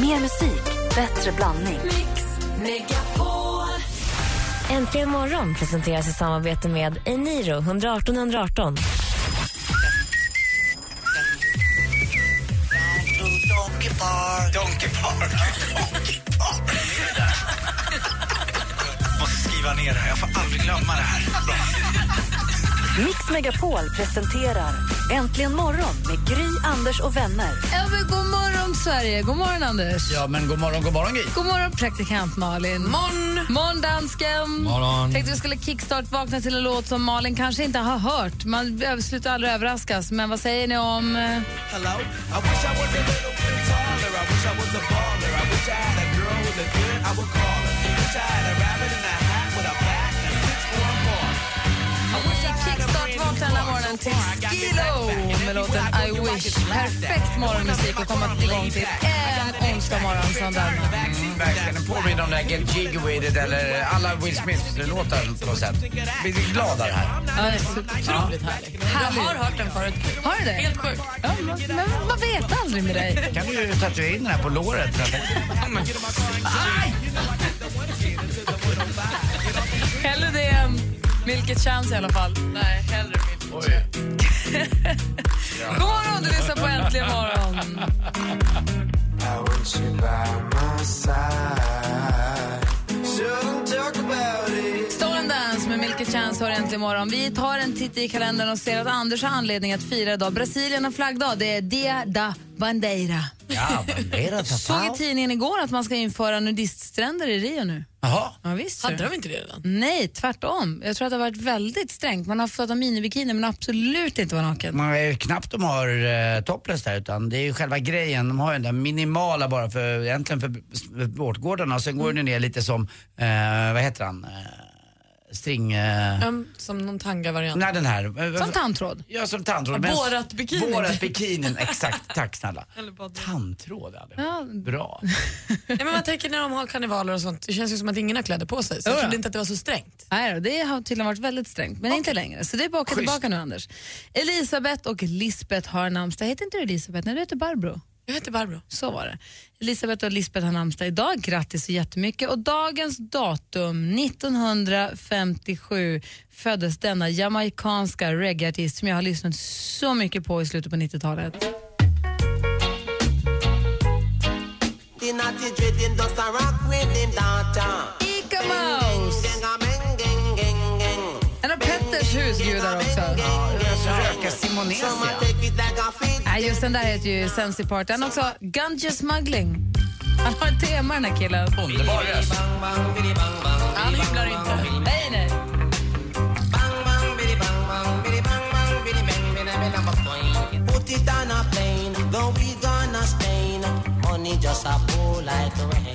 Mer musik, bättre blandning. Mix Megapol. Äntligen morgon presenteras i samarbete med Eniro 118 118. Donkey Park. Donkey Park. Donkey Park. Jag måste skriva ner det här. Jag får aldrig glömma det här. Bra. Mix Megapol presenterar Äntligen morgon med Gry, Anders och vänner. Ja, men god morgon, Sverige. God morgon, Anders. Ja, men god morgon, god morgon Gry. God morgon, praktikant Malin. Morgon. Morgon, dansken. Morgon. Tänkte vi skulle kickstart-vakna till en låt som Malin kanske inte har hört. Man slutar aldrig överraskas. Men vad säger ni om... eh, Hello. I wish I was a little bit taller. I wish I was Morgonen till Skilo med låten I wish. Perfekt morgonmusik att komma igång till en onsdag morgon som den. Verkligen, den påminner om den där Get Jiggy With It eller alla Will Smith-låtar på något sätt. Blir gladare här. Ja, det är så otroligt härligt. Jag har hört den förut. Har du det? Helt sjukt. Ja, men, men man vet aldrig med dig. Kan du ju tatuera in den här på låret? Hellre det än Milket Chance i alla fall. Nej, hellre Milket God morgon, du lyssnar på Äntligen morgon. Stolen Dance med Milket Chance hör Äntligen morgon. Vi tar en titt i kalendern och ser att Anders har anledning att fira idag. Brasilien har flaggdag. Det är Dia da Bandeira. Ja, bandera Såg i tidningen igår att man ska införa nudiststränder i Rio nu. Jaha. Ja, visst, Hade de inte det redan? Nej, tvärtom. Jag tror att det har varit väldigt strängt. Man har fått ha minibikini men absolut inte vara naken. Man är knappt de har uh, topless där utan det är ju själva grejen. De har ju den där minimala bara för, egentligen för, för båtgårdarna och sen går den ner lite som, eh, vad heter han, Eh, string... eh, Um, som någon tanga-variant. Nej den här. Som tandtråd. Ja, som tandtråd. Ja, Men- Borat-bikinin. Borat-bikinin, exakt. Tack snälla. Eller bara det. Tandtråd, ja. Ja. Bra. Nej, men man tänker när de har karnevaler och sånt, det känns ju som att ingen har kläder på sig. Så jag trodde ja. inte att det var så strängt. Nej det har tydligen varit väldigt strängt, men inte längre. Så det är åka Schysst. tillbaka nu, Anders. Elisabeth och Lisbeth har namnsdag. Heter inte du Elisabeth? Nej, du heter Barbro. Jag heter Barbro. Så var det. Elisabeth och Lisbeth har namnsdag idag. Grattis så jättemycket. Och dagens datum, 1957, föddes denna jamaicanska reggaeartist som jag har lyssnat så mycket på i slutet på 90-talet. The naughty dreading does a rock with the daughter. Ica Mouse! En av Petters husgudar också. Röka Simonesia. Nej, just den där heter ju Sensi Party. Han också Ganja Smuggling. Han har ett tema den här killen. Underbar röst. Han hymlar inte. Nej, nej.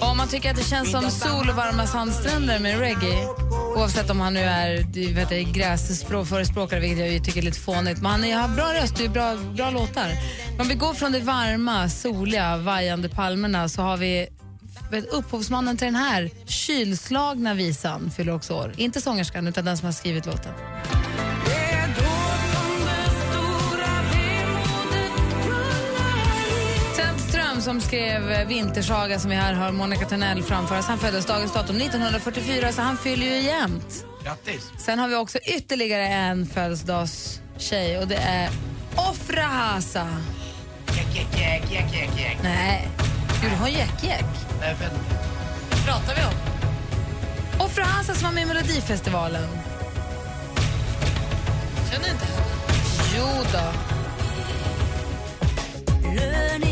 Om man tycker att det känns som sol och varma sandstränder med reggae, oavsett om han nu är vet, gräsförespråkare, vilket jag tycker är lite fånigt, men han har bra röst och bra, bra låtar. Men Om vi går från de varma, soliga, vajande palmerna så har vi vet, upphovsmannen till den här kylslagna visan fyller också år. Inte sångerskan, utan den som har skrivit låten. Som skrev eh, Vintersaga som vi här hör Monica Törnell framföras. Han föddes dagens datum 1944 så han fyller ju jämnt. Grattis. Sen har vi också ytterligare en födelsedagstjej och det är Ofra Hasa. Jäck, jäck, jäck, jäck, jäck, jäck. Nej, Gud, du har jäck-jäck. Nej, för- pratar vi om? Ofra Hasa som var med i Melodifestivalen. Känner inte henne. Jo då. Väl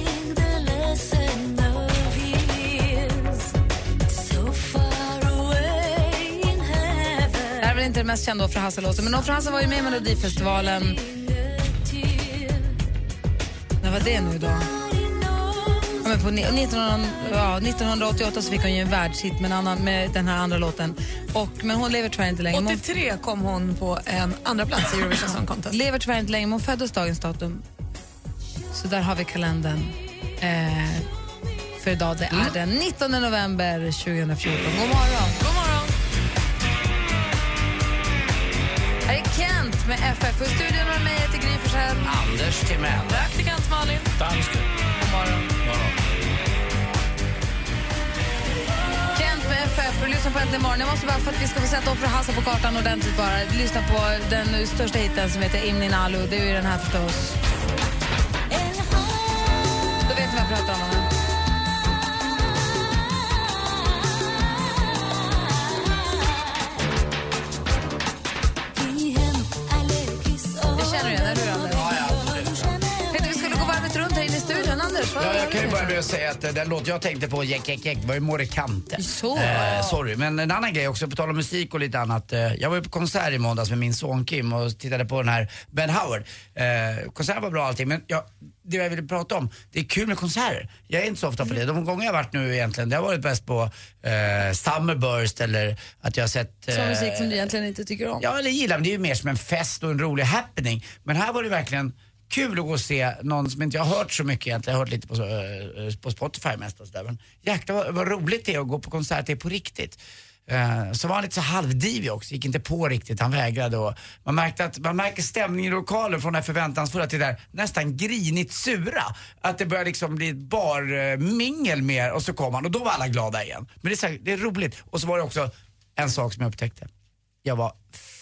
inte den mest kända Ofra Hasa-låten, men Ofra Hasa var ju med i Melodifestivalen. När var det nu då? Ja, men på ni- 1900, ja, 1988 så fick hon ju en världshit med, en annan, med den här andra låten. Och, men hon lever tyvärr inte längre. Men hon- 83 kom hon på en andra plats i Eurovision Song Contest. lever tyvärr inte längre, men hon föddes dagens datum. Så där har vi kalendern. Eh, för idag det är mm. den 19 november 2014. God morgon! God morgon! Här är Kent med FF. Och studion med mig heter Gry Forssell. Anders Timell. Praktikant Malin. Dansken. God morgon. Kent med FF lyssna på Äntligen morgon. Jag måste bara, för att vi ska få sätta Offer Hassa på kartan ordentligt bara, lyssna på den största hiten som heter Imnin Alu. Det är ju den här förstås. Det jag kan ju börja med att säga att den låt jag tänkte på, Jack, Jack, Jack, var ju More Kante. Så. Eh, sorry, men en annan grej också, på tal om musik och lite annat. Eh, jag var ju på konsert i måndags med min son Kim och tittade på den här Ben Howard. Eh, konserten var bra allting, men jag, det jag ville prata om, det är kul med konserter. Jag är inte så ofta på det. De gånger jag har varit nu egentligen, det har varit bäst på eh, Summerburst eller att jag har sett... Sån eh, musik som du egentligen inte tycker om. Ja, eller gillar, men det är ju mer som en fest och en rolig happening. Men här var det verkligen kul att gå och se någon som inte jag har hört så mycket egentligen. Jag har hört lite på, eh, eh, på Spotify mest och sådär. Men jäklar vad, vad roligt det är att gå på konsert, det är på riktigt. Uh, så var han lite så halvdivig också, gick inte på riktigt, han vägrade och man märkte att, man märker stämningen i lokalen från det här förväntansfulla till det där nästan grinigt sura. Att det börjar liksom bli ett bar mingel mer och så kom han och då var alla glada igen. Men det är, så här, det är roligt. Och så var det också en sak som jag upptäckte. Jag var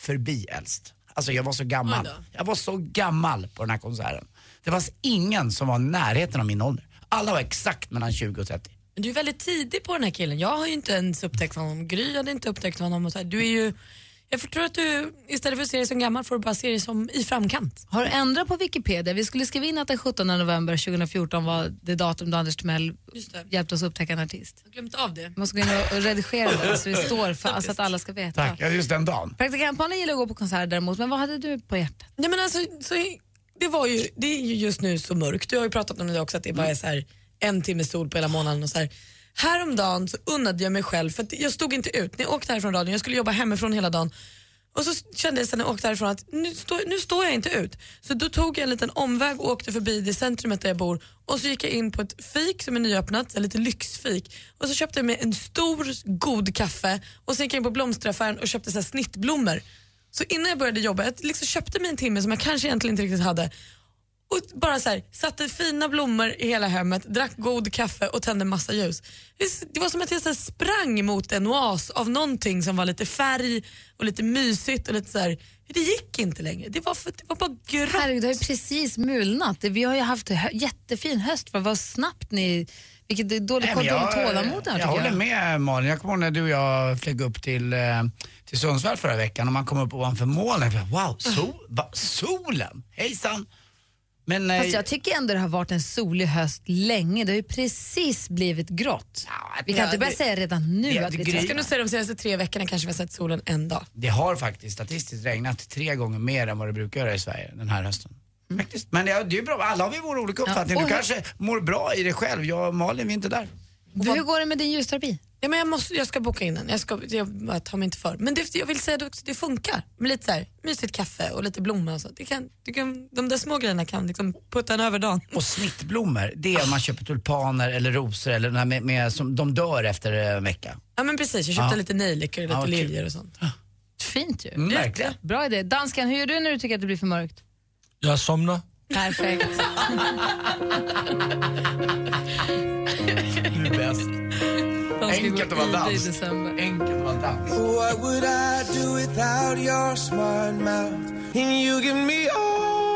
förbi äldst. Alltså jag var så gammal. Jag var så gammal på den här konserten. Det fanns ingen som var i närheten av min ålder. Alla var exakt mellan 20 och 30. Men du är väldigt tidig på den här killen. Jag har ju inte ens upptäckt honom. Gry hade inte upptäckt honom. Och så här. Du är ju, jag tror att du istället för att se dig som gammal får du bara se dig som i framkant. Har du ändrat på Wikipedia? Vi skulle skriva in att den 17 november 2014 var det datum då Anders Timell hjälpte oss upptäcka en artist. Jag har glömt av det. Jag måste gå in och redigera det så det står för, så att alla ska veta. Tack, ja, just den dagen. Praktikantbarnen gillar att gå på konserter däremot, men vad hade du på hjärtat? Nej, men alltså, så, det, var ju, det är ju just nu så mörkt. Du har ju pratat om det också, att det bara är så här, en timme sol på hela månaden. Och så här. Häromdagen så unnade jag mig själv, för att jag stod inte ut. När jag åkte härifrån radion, jag skulle jobba hemifrån hela dagen. Och så kände jag sen när jag åkte härifrån att nu, stå, nu står jag inte ut. Så då tog jag en liten omväg och åkte förbi det centrumet där jag bor och så gick jag in på ett fik som är nyöppnat, lite lyxfik. Och så köpte jag mig en stor god kaffe och sen gick jag in på blomsteraffären och köpte så här snittblommor. Så innan jag började jobba, jag liksom köpte mig en timme som jag kanske egentligen inte riktigt hade och bara så här, satte fina blommor i hela hemmet, drack god kaffe och tände massa ljus. Det- var som att jag så här sprang mot en oas av någonting som var lite färg och lite mysigt och lite så här. Det gick inte längre. Det var, för, det var bara grått. Herregud, det har ju precis mulnat. Vi har ju haft hö- jättefin höst, för vad snabbt ni... Vilket dåligt Nej, dåligt tålamod här, jag tycker håller jag. med Malin. Jag kommer ihåg när du och jag flög upp till, eh, till Sundsvall förra veckan och man kom upp ovanför molnen. Jag Wow, sol, va, solen! Hejsan! Men, eh, Fast jag tycker ändå det har varit en solig höst länge. Det har ju precis blivit grått. Ja, Vi kan ja, inte börja det- säga redan nu det- att vi det gry- Jag ska nog säga de senaste tre veckorna kanske vi har sett solen en dag. det har faktiskt statistiskt regnat tre gånger mer än vad det brukar göra i Sverige den här hösten. Faktiskt. Men ja, det är ju bra, alla har vi vår olika uppfattning. och Du kanske mår bra i det själv, jag och Malin vi är inte där. Du, hur går det med din ljusterapi? Ja, men jag, måste, jag ska boka in den. Jag, ska, jag tar mig inte för. Men det, jag vill säga det också, det funkar. Med lite så här, mysigt kaffe och lite blommor och så. Det kan, det kan, de där små grejerna kan liksom putta en över dagen. Och snittblommor, det är om man köper tulpaner eller rosor eller den här med, med, som de dör efter en vecka. Ja men precis, jag köpte Ja. lite nejlikor och lite Ja, liljor och sånt. Fint ju. Mm, verkligen. Bra idé. Dansken, hur gör du när du tycker att det blir för mörkt? Jag somnar. Perfekt. Du är bäst. De ska Enkelt gå att vara i dans. december. Enkelt att vara dans. What would I do without your smart mouth? And you give me all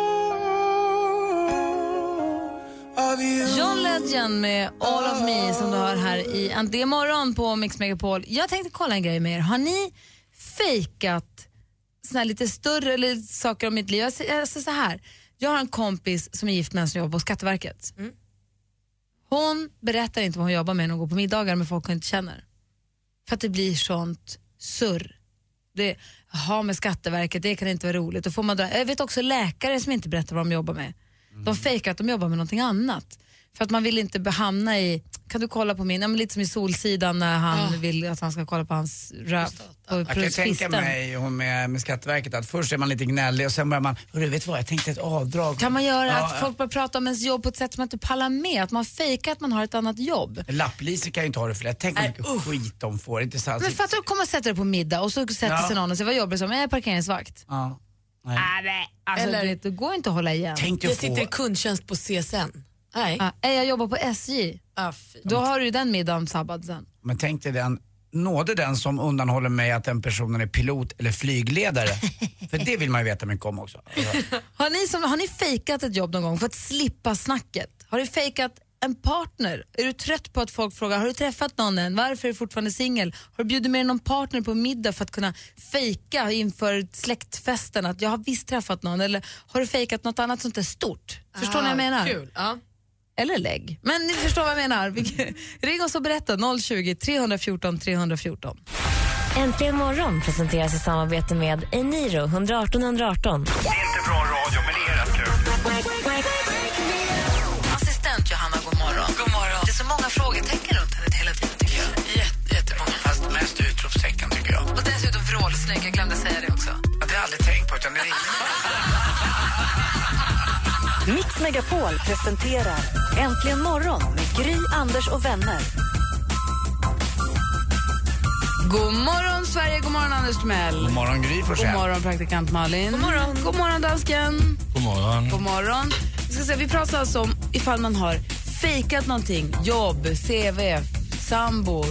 of you. John Legend med All of me som du hör här i Äntligen morgon på Mix Megapol. Jag tänkte kolla en grej med er. Har ni fejkat såna här lite större eller saker om mitt liv? Jag säger alltså så här. Jag har en kompis som är gift med en som jobbar på Skatteverket. Hon berättar inte vad hon jobbar med när hon går på middagar med folk hon inte känner. För att det blir sånt surr. Det, ha med Skatteverket, det kan inte vara roligt. Då får man dra. Jag vet också läkare som inte berättar vad de jobbar med. De fejkar att de jobbar med någonting annat. För att man vill inte hamna i, kan du kolla på min, ja, men lite som i Solsidan när han vill att han ska kolla på hans röv. På Jag kan tänka mig hon med, med Skatteverket att först är man lite gnällig och sen börjar man, hörru vet du vad, jag tänkte ett avdrag. Kan man göra Ja, att folk börjar prata om ens jobb på ett sätt som man inte pallar med? Att man fejkar att man har ett annat jobb? Lappliser kan ju inte ha det för lätt. Tänk hur mycket skit de får. Inte sant? Men fattar du, komma och sätta dig på middag och så sätter Ja. sig någon och säger vad jobbar du som? Jag är parkeringsvakt. Ja. Nej. Alltså, Eller- det, går inte att hålla igen. Tänk dig Jag att få... sitter i kundtjänst på CSN. Nej. Ja, jag jobbar på SJ. Ah. Då har du ju den middagen sabbad sen. Men tänk dig den nåde den som undanhåller mig att den personen är pilot eller flygledare. För det vill man ju veta mycket om också. Har ni, som, har ni fejkat ett jobb någon gång för att slippa snacket? Har du fejkat en partner? Är du trött på att folk frågar har du träffat någon än? Varför är du fortfarande singel? Har du bjudit med någon partner på middag för att kunna fejka inför släktfesten att jag har visst träffat någon? Eller har du fejkat något annat sånt där stort? Förstår ni vad jag menar? Kul. Ja. Eller lägg. Men ni förstår vad jag menar. Ring oss och berätta 020 314 314. Äntligen morgon presenteras i samarbete med Eniro 118 118. Det är inte bra radio, men det är rätt kul. Assistent Johanna, god morgon. God morgon. Det är så många frågetecken runt henne hela tiden tycker jag. Jätte, jättemånga. fast mest utropstecken tycker jag. Och dessutom vrålsnygg, jag glömde säga det också. Det har jag aldrig tänkt på utan det är Mix Megapol presenterar Äntligen morgon med Gry, Anders och vänner. God morgon Sverige, god morgon Anders Timell. God morgon Gry God Forssell. morgon praktikant Malin. God morgon. God morgon dansken. God morgon. God morgon. Vi, ska se, vi pratar alltså om ifall man har fejkat någonting. Jobb, CV, sambo,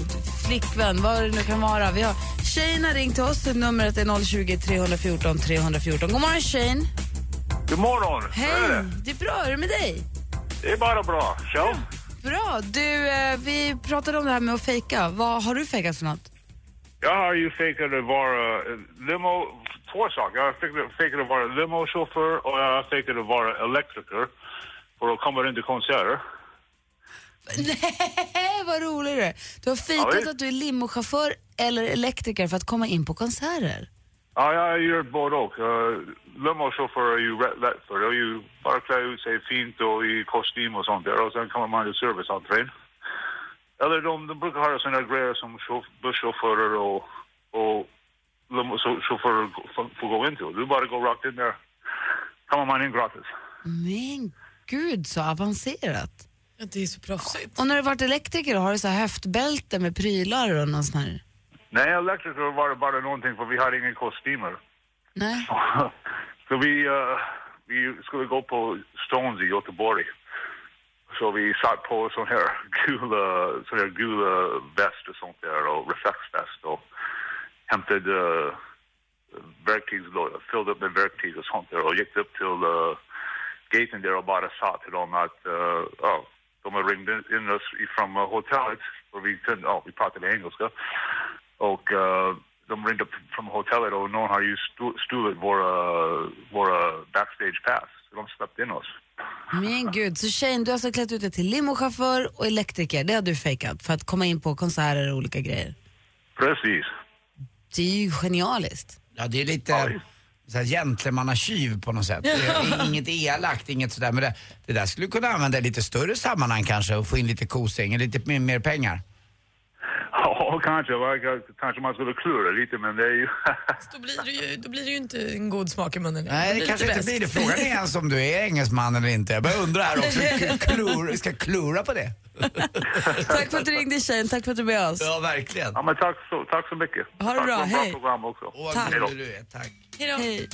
flickvän, vad det nu kan vara. Vi har Shane har ringt till oss. Numret är 020 314 314. God morgon Shane. God morgon. Hej. Det? Det är bra, hur är det med dig? Det är bara bra. Själv? Bra. Du, eh, vi pratade om det här med att fejka. Vad har du fejkat för något? Jag har ju fejkat att vara eh, limo... Två saker. Jag har fejkat- fejkat att vara limochaufför och jag fejkat att vara elektriker för att komma in till konserter. Nej, vad rolig du är. Du har fejkat Ja, att du är limochaufför eller elektriker för att komma in på konserter. Ja, jag har gjort både och. Limochaufför är ju rätt lätt för. Det är ju bara klä ut sig fint och i kostym och sånt där och sen kommer man till serviceentrén. Eller de, de brukar ha här grejer som chauf- busschaufförer och, och limochaufförer får, får gå in till. Du bara går rakt in där. kommer man in gratis. Men gud så avancerat. Ja, det är så proffsigt. Och när du varit elektriker har du så här höftbälte med prylar och någon sån här? Nej, elektriker var det bara någonting för vi hade ingen kostymer. Nej. Så vi, eh, vi skulle gå på Stones i Göteborg. Så vi satt på sån här gula, sån här gula väst och sånt där och reflexväst och hämtade uh, verktygslådor, fyllde upp med verktyg och sånt där och gick upp till uh, gaten där och bara sa till dem att uh, oh, de har ringt in- oss ifrån uh, hotellet och vi kunde, oh, vi pratade engelska och uh, de ringde upp från hotellet och någon har ju stu- stulit våra, våra backstage pass. Så de släppte in oss. Men gud, så Shane, du har alltså klätt ut dig till limochaufför och elektriker. Det har du fejkat för att komma in på konserter och olika grejer. Precis. Det är ju genialiskt. Ja, det är lite gentlemannatjuv på något sätt. Det är inget elakt, inget sådär. Men det, det där skulle du kunna använda i lite större sammanhang kanske och få in lite kosing, lite mer pengar. Ja, kanske. Kanske man skulle klura lite, men det är ju... Då blir, det ju, då blir det ju inte en god smak i munnen. Nej, det blir kanske inte blir det. bäst. Frågan är ens om du är engelsman eller inte. Jag börjar undra här också. Klur, ska klura på det. Tack för att du ringde Shane, tack för att du är med oss. Ja, verkligen. Ja, men tack så, tack så mycket. Ha det tack bra, för ett bra hej. program också. Vad Tack. gullig du är. Tack. Hej.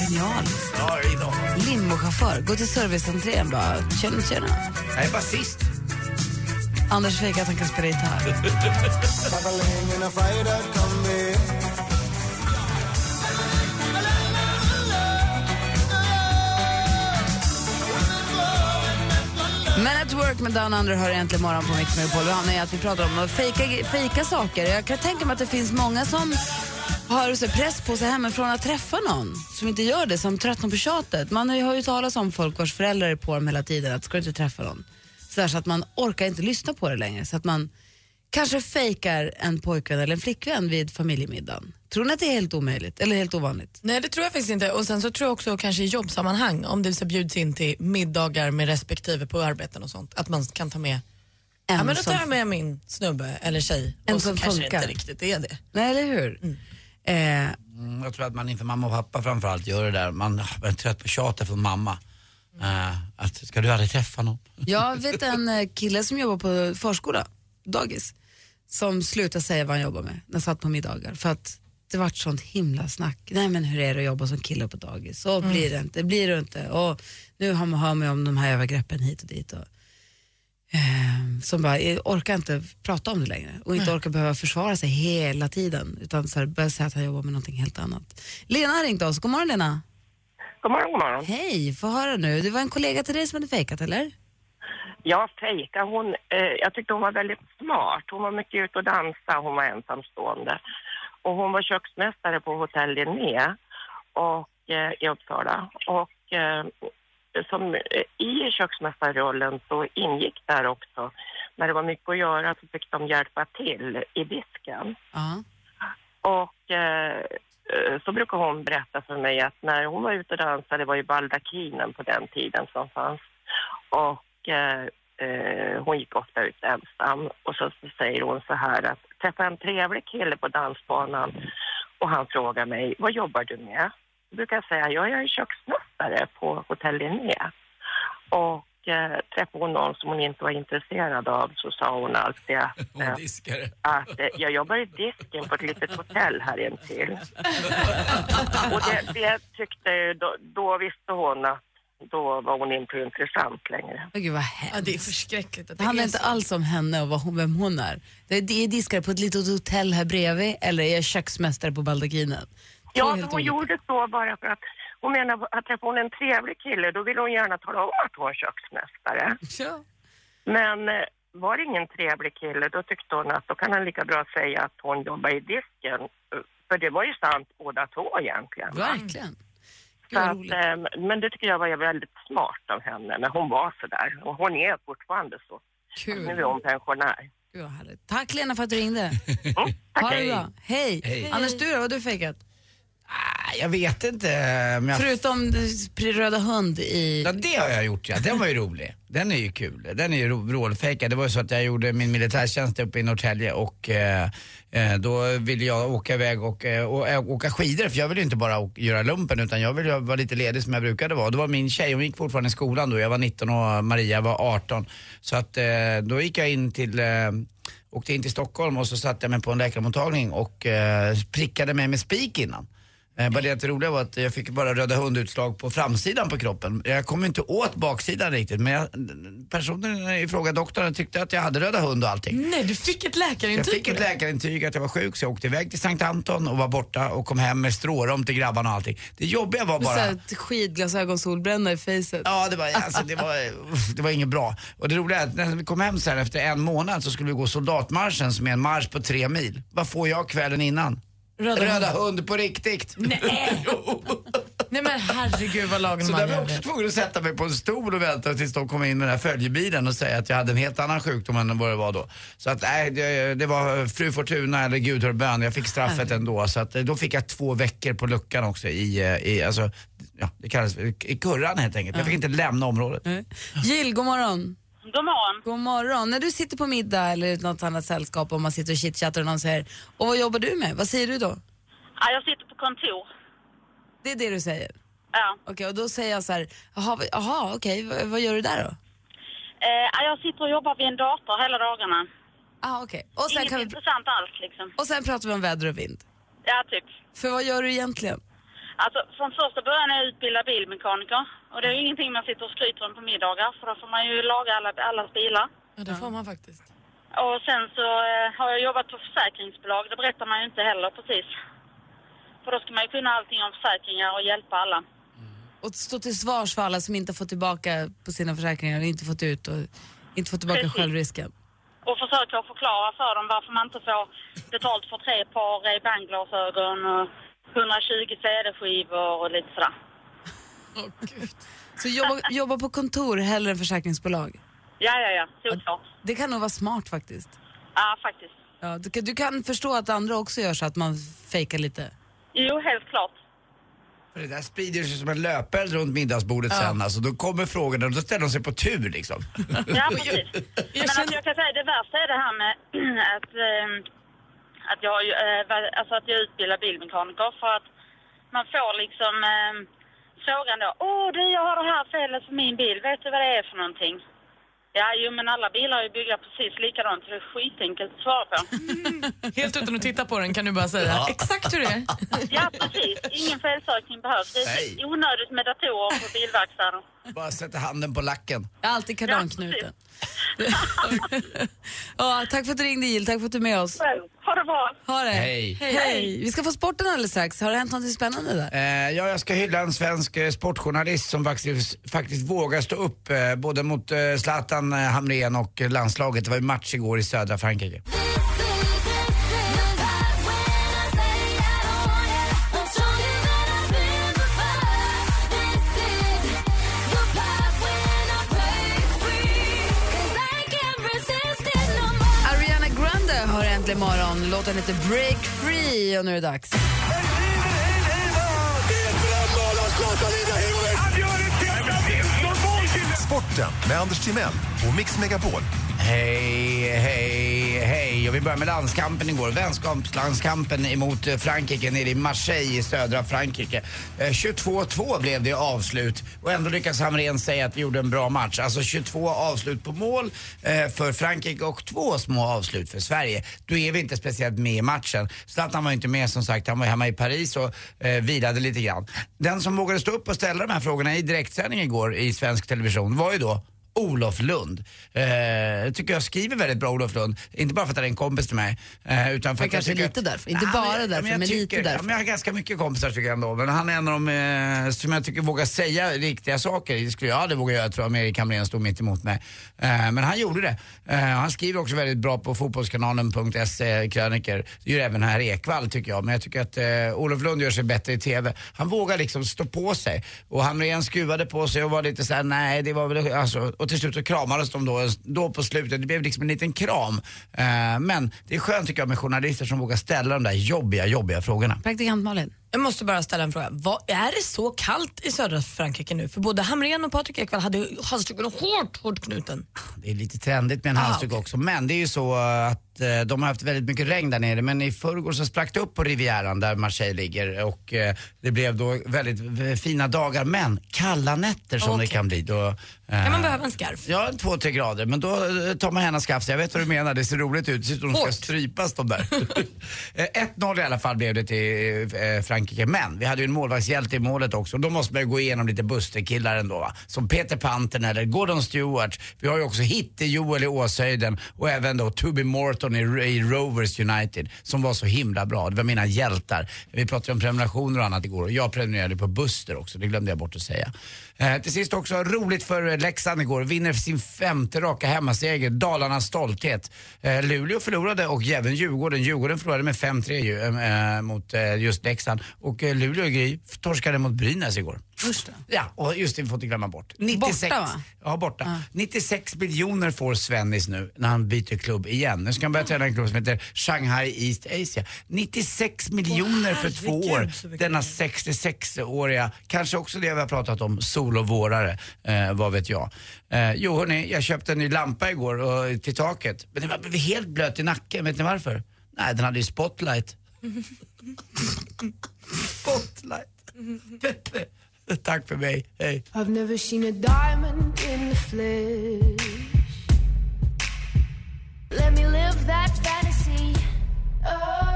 Genialiskt. Ja, idag. Limochaufför, gå till serviceentrén bara. Tjena, tjena. Jag är basist. Anders fejkar att han kan spela gitarr. Men at work med Down Under hör egentligen morgon på Mix Megapol. Vi hamnar i att vi pratar om att fejka, fejka saker. Jag kan tänka mig att det finns många som har så press på sig hemifrån att träffa någon som inte gör det, som tröttnar på tjatet. Man har ju hört talas om folk vars föräldrar är på dem hela tiden att ska du inte träffa någon. Så, där, så att man orkar inte lyssna på det längre. Så att man kanske fejkar en pojkvän eller en flickvän vid familjemiddagen. Tror ni att det är helt omöjligt eller helt ovanligt? Nej det tror jag faktiskt inte. Och sen så tror jag också kanske i jobbsammanhang om det så bjuds in till middagar med respektive på arbeten och sånt. Att man kan ta med, En ja men då tar jag med min snubbe eller tjej. En och så som kanske funkar. inte riktigt är det. Nej, eller hur? Eh, Mm, jag tror att man inför mamma och pappa framförallt gör det där. Man är trött på tjatet från mamma. Eh, att, ska du aldrig träffa någon? Jag vet en eh, kille som jobbar på förskola, dagis, som slutade säga vad han jobbar med när han satt på middagar. För att det vart sånt himla snack. Nej men hur är det att jobba som kille på dagis? Så blir det inte, blir det inte. Och nu har man hör man om de här övergreppen hit och dit. Och, eh, som bara orkar inte prata om det längre och inte orkar behöva försvara sig hela tiden utan så här, börjar säga att han jobbar med någonting helt annat. Lena har ringt oss. God morgon Lena. God morgon, god morgon. Hej, få höra nu. Det var en kollega till dig som hade fejkat eller? Ja, fejka. Hon, eh, jag tyckte hon var väldigt smart. Hon var mycket ute och dansa. Hon var ensamstående. Och hon var köksmästare på Hotell Linné och, eh, i Uppsala. Och eh, som, eh, i köksmästarrollen så ingick där också, när det var mycket att göra så fick de hjälpa till i disken. Ja. Och eh, eh, Eh, så brukar hon berätta för mig att när hon var ute och dansade, det var ju baldakinen på den tiden som fanns. Och eh, eh, hon gick ofta ut ensam. Och så, så säger hon så här att träffa en trevlig kille på dansbanan och han frågar mig, vad jobbar du med? Då brukar jag säga, jag är köksmästare på Hotell Linné. Och eh, träffade hon någon som hon inte var intresserad av så sa hon alltid att, eh, diskare. att eh, jag jobbar i disken på ett litet hotell här intill. Och det, det tyckte då, då visste hon att då var hon inte intressant längre. Åh, Gud vad Ja, det är förskräckligt att Det handlar inte alls om henne och vad hon, vem hon är. Det är, det är diskare på ett litet hotell här bredvid eller är jag köksmästare på baldakinen. Ja, hon olika. gjorde så bara för att hon menar att träffade hon en trevlig kille då ville hon gärna tala om att hon var köksmästare. Ja. Men eh, var det ingen trevlig kille då tyckte hon att då kan han lika bra säga att hon jobbar i disken. För det var ju sant båda två egentligen. Verkligen. Gud Så att, roligt. eh, men det tycker jag var väldigt smart av henne när hon var så där. Och hon är fortfarande så. Nu är Kul. hon pensionär. Gud. Tack Lena för att du ringde. Mm, Ha tack. det bra. Hej. Hej. Anders, du då? Vad har du fejkat? Jag vet inte. Men jag... Förutom eh, röda hund i... Ja, det har jag gjort ja. Den var ju rolig. Den är ju kul. Den är ju ro- rålfejkad. Det var ju så att jag gjorde min militärtjänst uppe i Norrtälje och eh, eh, då ville jag åka iväg och, eh, och, eh, åka skidor för jag ville ju inte bara göra lumpen utan jag ville vara lite ledig som jag brukade vara. Då var min tjej, hon gick fortfarande i skolan då. Jag var 19 och Maria var 18. Så att eh, då gick jag in till eh, Åkte in till Stockholm och så satte jag mig på en läkarmottagning och eh, prickade mig med spik innan. Eh, bara det roliga var att jag fick bara röda hundutslag på framsidan på kroppen. Jag kom inte åt baksidan riktigt men jag, personen i fråga, doktorn, tyckte att jag hade röda hund och allting. Nej, du fick ett läkarintyg Jag fick ett läkarintyg att jag var sjuk så jag åkte iväg till Sankt Anton och var borta och kom hem med strårom till grabbarna och allting. Det jobbiga var Med bara... så här skidglasögon, solbränna i facet. Ja, det var, alltså, det, var, det var inget bra. Och det roliga är att när vi kom hem sen efter en månad så skulle vi gå soldatmarschen som är en marsch på tre mil. Vad får jag kvällen innan? Röda Röda, hund. hund på riktigt. Nej. Nej men herregud vad lagen Så där var jag också tvungen att sätta mig på en stol och vänta tills de kom in med den här följebilen och säga att jag hade en helt annan sjukdom än vad det var då. Så att nej, det, det var fru Fortuna eller Gud hör bön. Jag fick straffet ändå. Så att eh, då fick jag två veckor på luckan också i, eh, i alltså, ja, det kallas i kurran helt enkelt. Jag fick inte lämna området. Jill, god morgon. God morgon. God morgon. När du sitter på middag eller något annat sällskap och man sitter och chitchattar och någon säger och vad jobbar du med? Vad säger du då? Ja, jag sitter på kontor. Det är det du säger? Ja. Okej, och då säger jag så här, jaha, okej, vad, vad gör du där då? Eh, ja, jag sitter och jobbar vid en dator hela dagarna. Ah. Och, sen Inget kan vi, intressant alls liksom. och sen pratar vi om väder och vind. Ja, typ. För vad gör du egentligen? Alltså, från första början är jag utbildad bilmekaniker. Och det är ju ingenting man sitter och skryter om på middagar, för då får man ju laga alla, allas bilar. Ja, det får man faktiskt. Och sen så eh, har jag jobbat på försäkringsbolag, det berättar man ju inte heller precis. För då ska man ju kunna allting om försäkringar och hjälpa alla. Och stå till svars för alla som inte fått tillbaka på sina försäkringar, inte fått ut och inte fått tillbaka Precis. självrisken. Och försöka förklara för dem varför man inte får betalt för tre par Ray-Ban-glasögon och 120 CD-skivor och lite sådär. Åh, Gud. Så jobba, jobba på kontor hellre än försäkringsbolag. Ja, ja, ja. Solklart. Det kan nog vara smart faktiskt. Ja, faktiskt. Ja, du, kan, du kan förstå att andra också gör så att man fejkar lite. Jo, helt klart. För det där sprider sig som en löpeld runt middagsbordet sen. Alltså, då kommer frågorna och då ställer de sig på tur liksom. Ja, precis. Men alltså, jag kan säga det värsta är det här med att, ehm, att, jag, eh, alltså att jag utbildar bilmekaniker för att man får liksom eh, frågan då. Åh du, jag har det här felet för min bil. Vet du vad det är för någonting? Ja, jo men alla bilar är ju byggda precis likadant så det är skitenkelt att svara på. Helt utan att titta på den kan du bara säga exakt hur det är. Ja, precis. Ingen felsökning behövs. Det är Nej. onödigt med datorer på bilverkstaden. Bara sätta handen på lacken. Alltid kardanknuten. Ja. ja, tack för att du ringde Jill, tack för att du är med oss. Ha det bra. Ha det. Hej. Hej. Vi ska få sporten alldeles strax. Har det hänt något spännande där? Eh, ja, jag ska hylla en svensk eh, sportjournalist som faktiskt, faktiskt vågar stå upp eh, både mot eh, Zlatan eh, Hamrén och eh, landslaget. Det var ju match igår i södra Frankrike. Äntligen morgon. Låten heter Break Free och nu är det dags. Sporten med Anders Timell och Mix Megapol. Hej, hej, hej. Och vi börjar med landskampen igår. Vänskapslandskampen emot eh, Frankrike nere i Marseille i södra Frankrike. Eh, 22-2 blev det i avslut och ändå lyckas Hamrén säga att vi gjorde en bra match. Alltså 22 avslut på mål eh, för Frankrike och två små avslut för Sverige. Då är vi inte speciellt med i matchen. Zlatan var inte med som sagt. Han var hemma i Paris och vilade lite grann. Den som vågade stå upp och ställa de här frågorna i direktsändning igår i svensk television var ju då Olof Lund. Eh, tycker jag skriver väldigt bra Olof Lund. Inte bara för att han är en kompis till mig. Eh, utan för Men att kanske jag lite att- därför. Inte Ja, bara men- därför, men jag men lite tycker- därför. Ja, men jag har ganska mycket kompisar tycker jag ändå. Men han är en av de eh, som jag tycker vågar säga riktiga saker. Det skulle jag aldrig våga göra tror jag om Erik Hamrén stod mitt emot mig. Eh, men han gjorde det. Eh, han skriver också väldigt bra på fotbollskanalen.se kröniker. Det gör även här Ekvall tycker jag. Men jag tycker att eh, Olof Lund gör sig bättre i TV. Han vågar liksom stå på sig. Och Hamrén skruvade på sig och var lite såhär, nej det var väl, alltså, och till slut så kramades de då, då på slutet. Det blev liksom en liten kram. Eh, men det är skönt tycker jag med journalister som vågar ställa de där jobbiga, jobbiga frågorna. Praktikant Malin. Jag måste bara ställa en fråga. Vad, är det så kallt i södra Frankrike nu? För både Hamrén och Patrik Ekwall hade ju halsduken hårt, hårt knuten. Det är lite trendigt med en Ah, halsduk också. Men det är ju så att eh, de har haft väldigt mycket regn där nere. Men i förrgår så sprack det upp på Rivieran där Marseille ligger. Och eh, det blev då väldigt fina dagar. Men kalla nätter som det kan bli. Då, eh, Kan man behöva en scarf? Ja, två, tre grader. Men då tar man gärna skaft. Jag vet vad du menar. Det ser roligt ut. Det ser ut som de ska strypas de där. Eh, 1-0 i alla fall blev det till Frankrike. Men vi hade ju en målvaktshjälte i målet också. Och då måste man ju gå igenom lite Buster-killar ändå va. Som Peter Panten eller Gordon Stewart. Vi har ju också Hitte-Joel i Åshöjden och även då Toby Morton i, i Rovers United som var så himla bra. Det var mina hjältar. Vi pratade om prenumerationer och annat igår och jag prenumererade på Buster också. Det glömde jag bort att säga. Eh, till sist också roligt för eh, Leksand igår. Vinner sin femte raka hemmaseger. Dalarnas stolthet. Eh, Luleå förlorade och även Djurgården. Djurgården förlorade med 5-3 ju, eh, mot eh, just Leksand. Och eh, Luleå Gry torskade mot Brynäs igår. Just det. Ja, och just det, vi får inte glömma bort. 96, Borta, va? Ja, borta. 96 miljoner får Svennis nu när han byter klubb igen. Nu ska han börja träna en klubb som heter Shanghai East Asia. 96 miljoner för två år. Denna 66-åriga, kanske också det vi har pratat om, solovårare, eh, vad vet jag. Eh, jo hörni, jag köpte en ny lampa igår och, till taket. Men den var blev helt blöt i nacken, vet ni varför? Nej, den hade ju spotlight. spotlight. Tack för mig, hej. I've never seen a diamond in the flesh. Let me live that fantasy. Oh.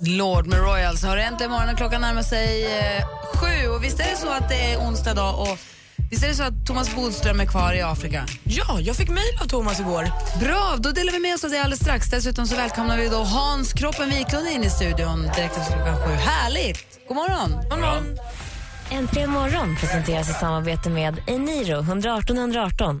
Lord med Royals har äntligen morgonen. Klockan närmar sig eh, sju. Och visst är det så att det är onsdag dag och visst är det så att Thomas Bodström är kvar i Afrika? Ja, jag fick mejl av Thomas igår. Bra, då delar vi med oss av det alldeles strax. Dessutom så välkomnar vi då Hans Kroppen Wiklund in i studion direkt efter klockan sju. Härligt! God morgon! God morgon. Äntligen morgon presenteras i samarbete med Eniro 118 118.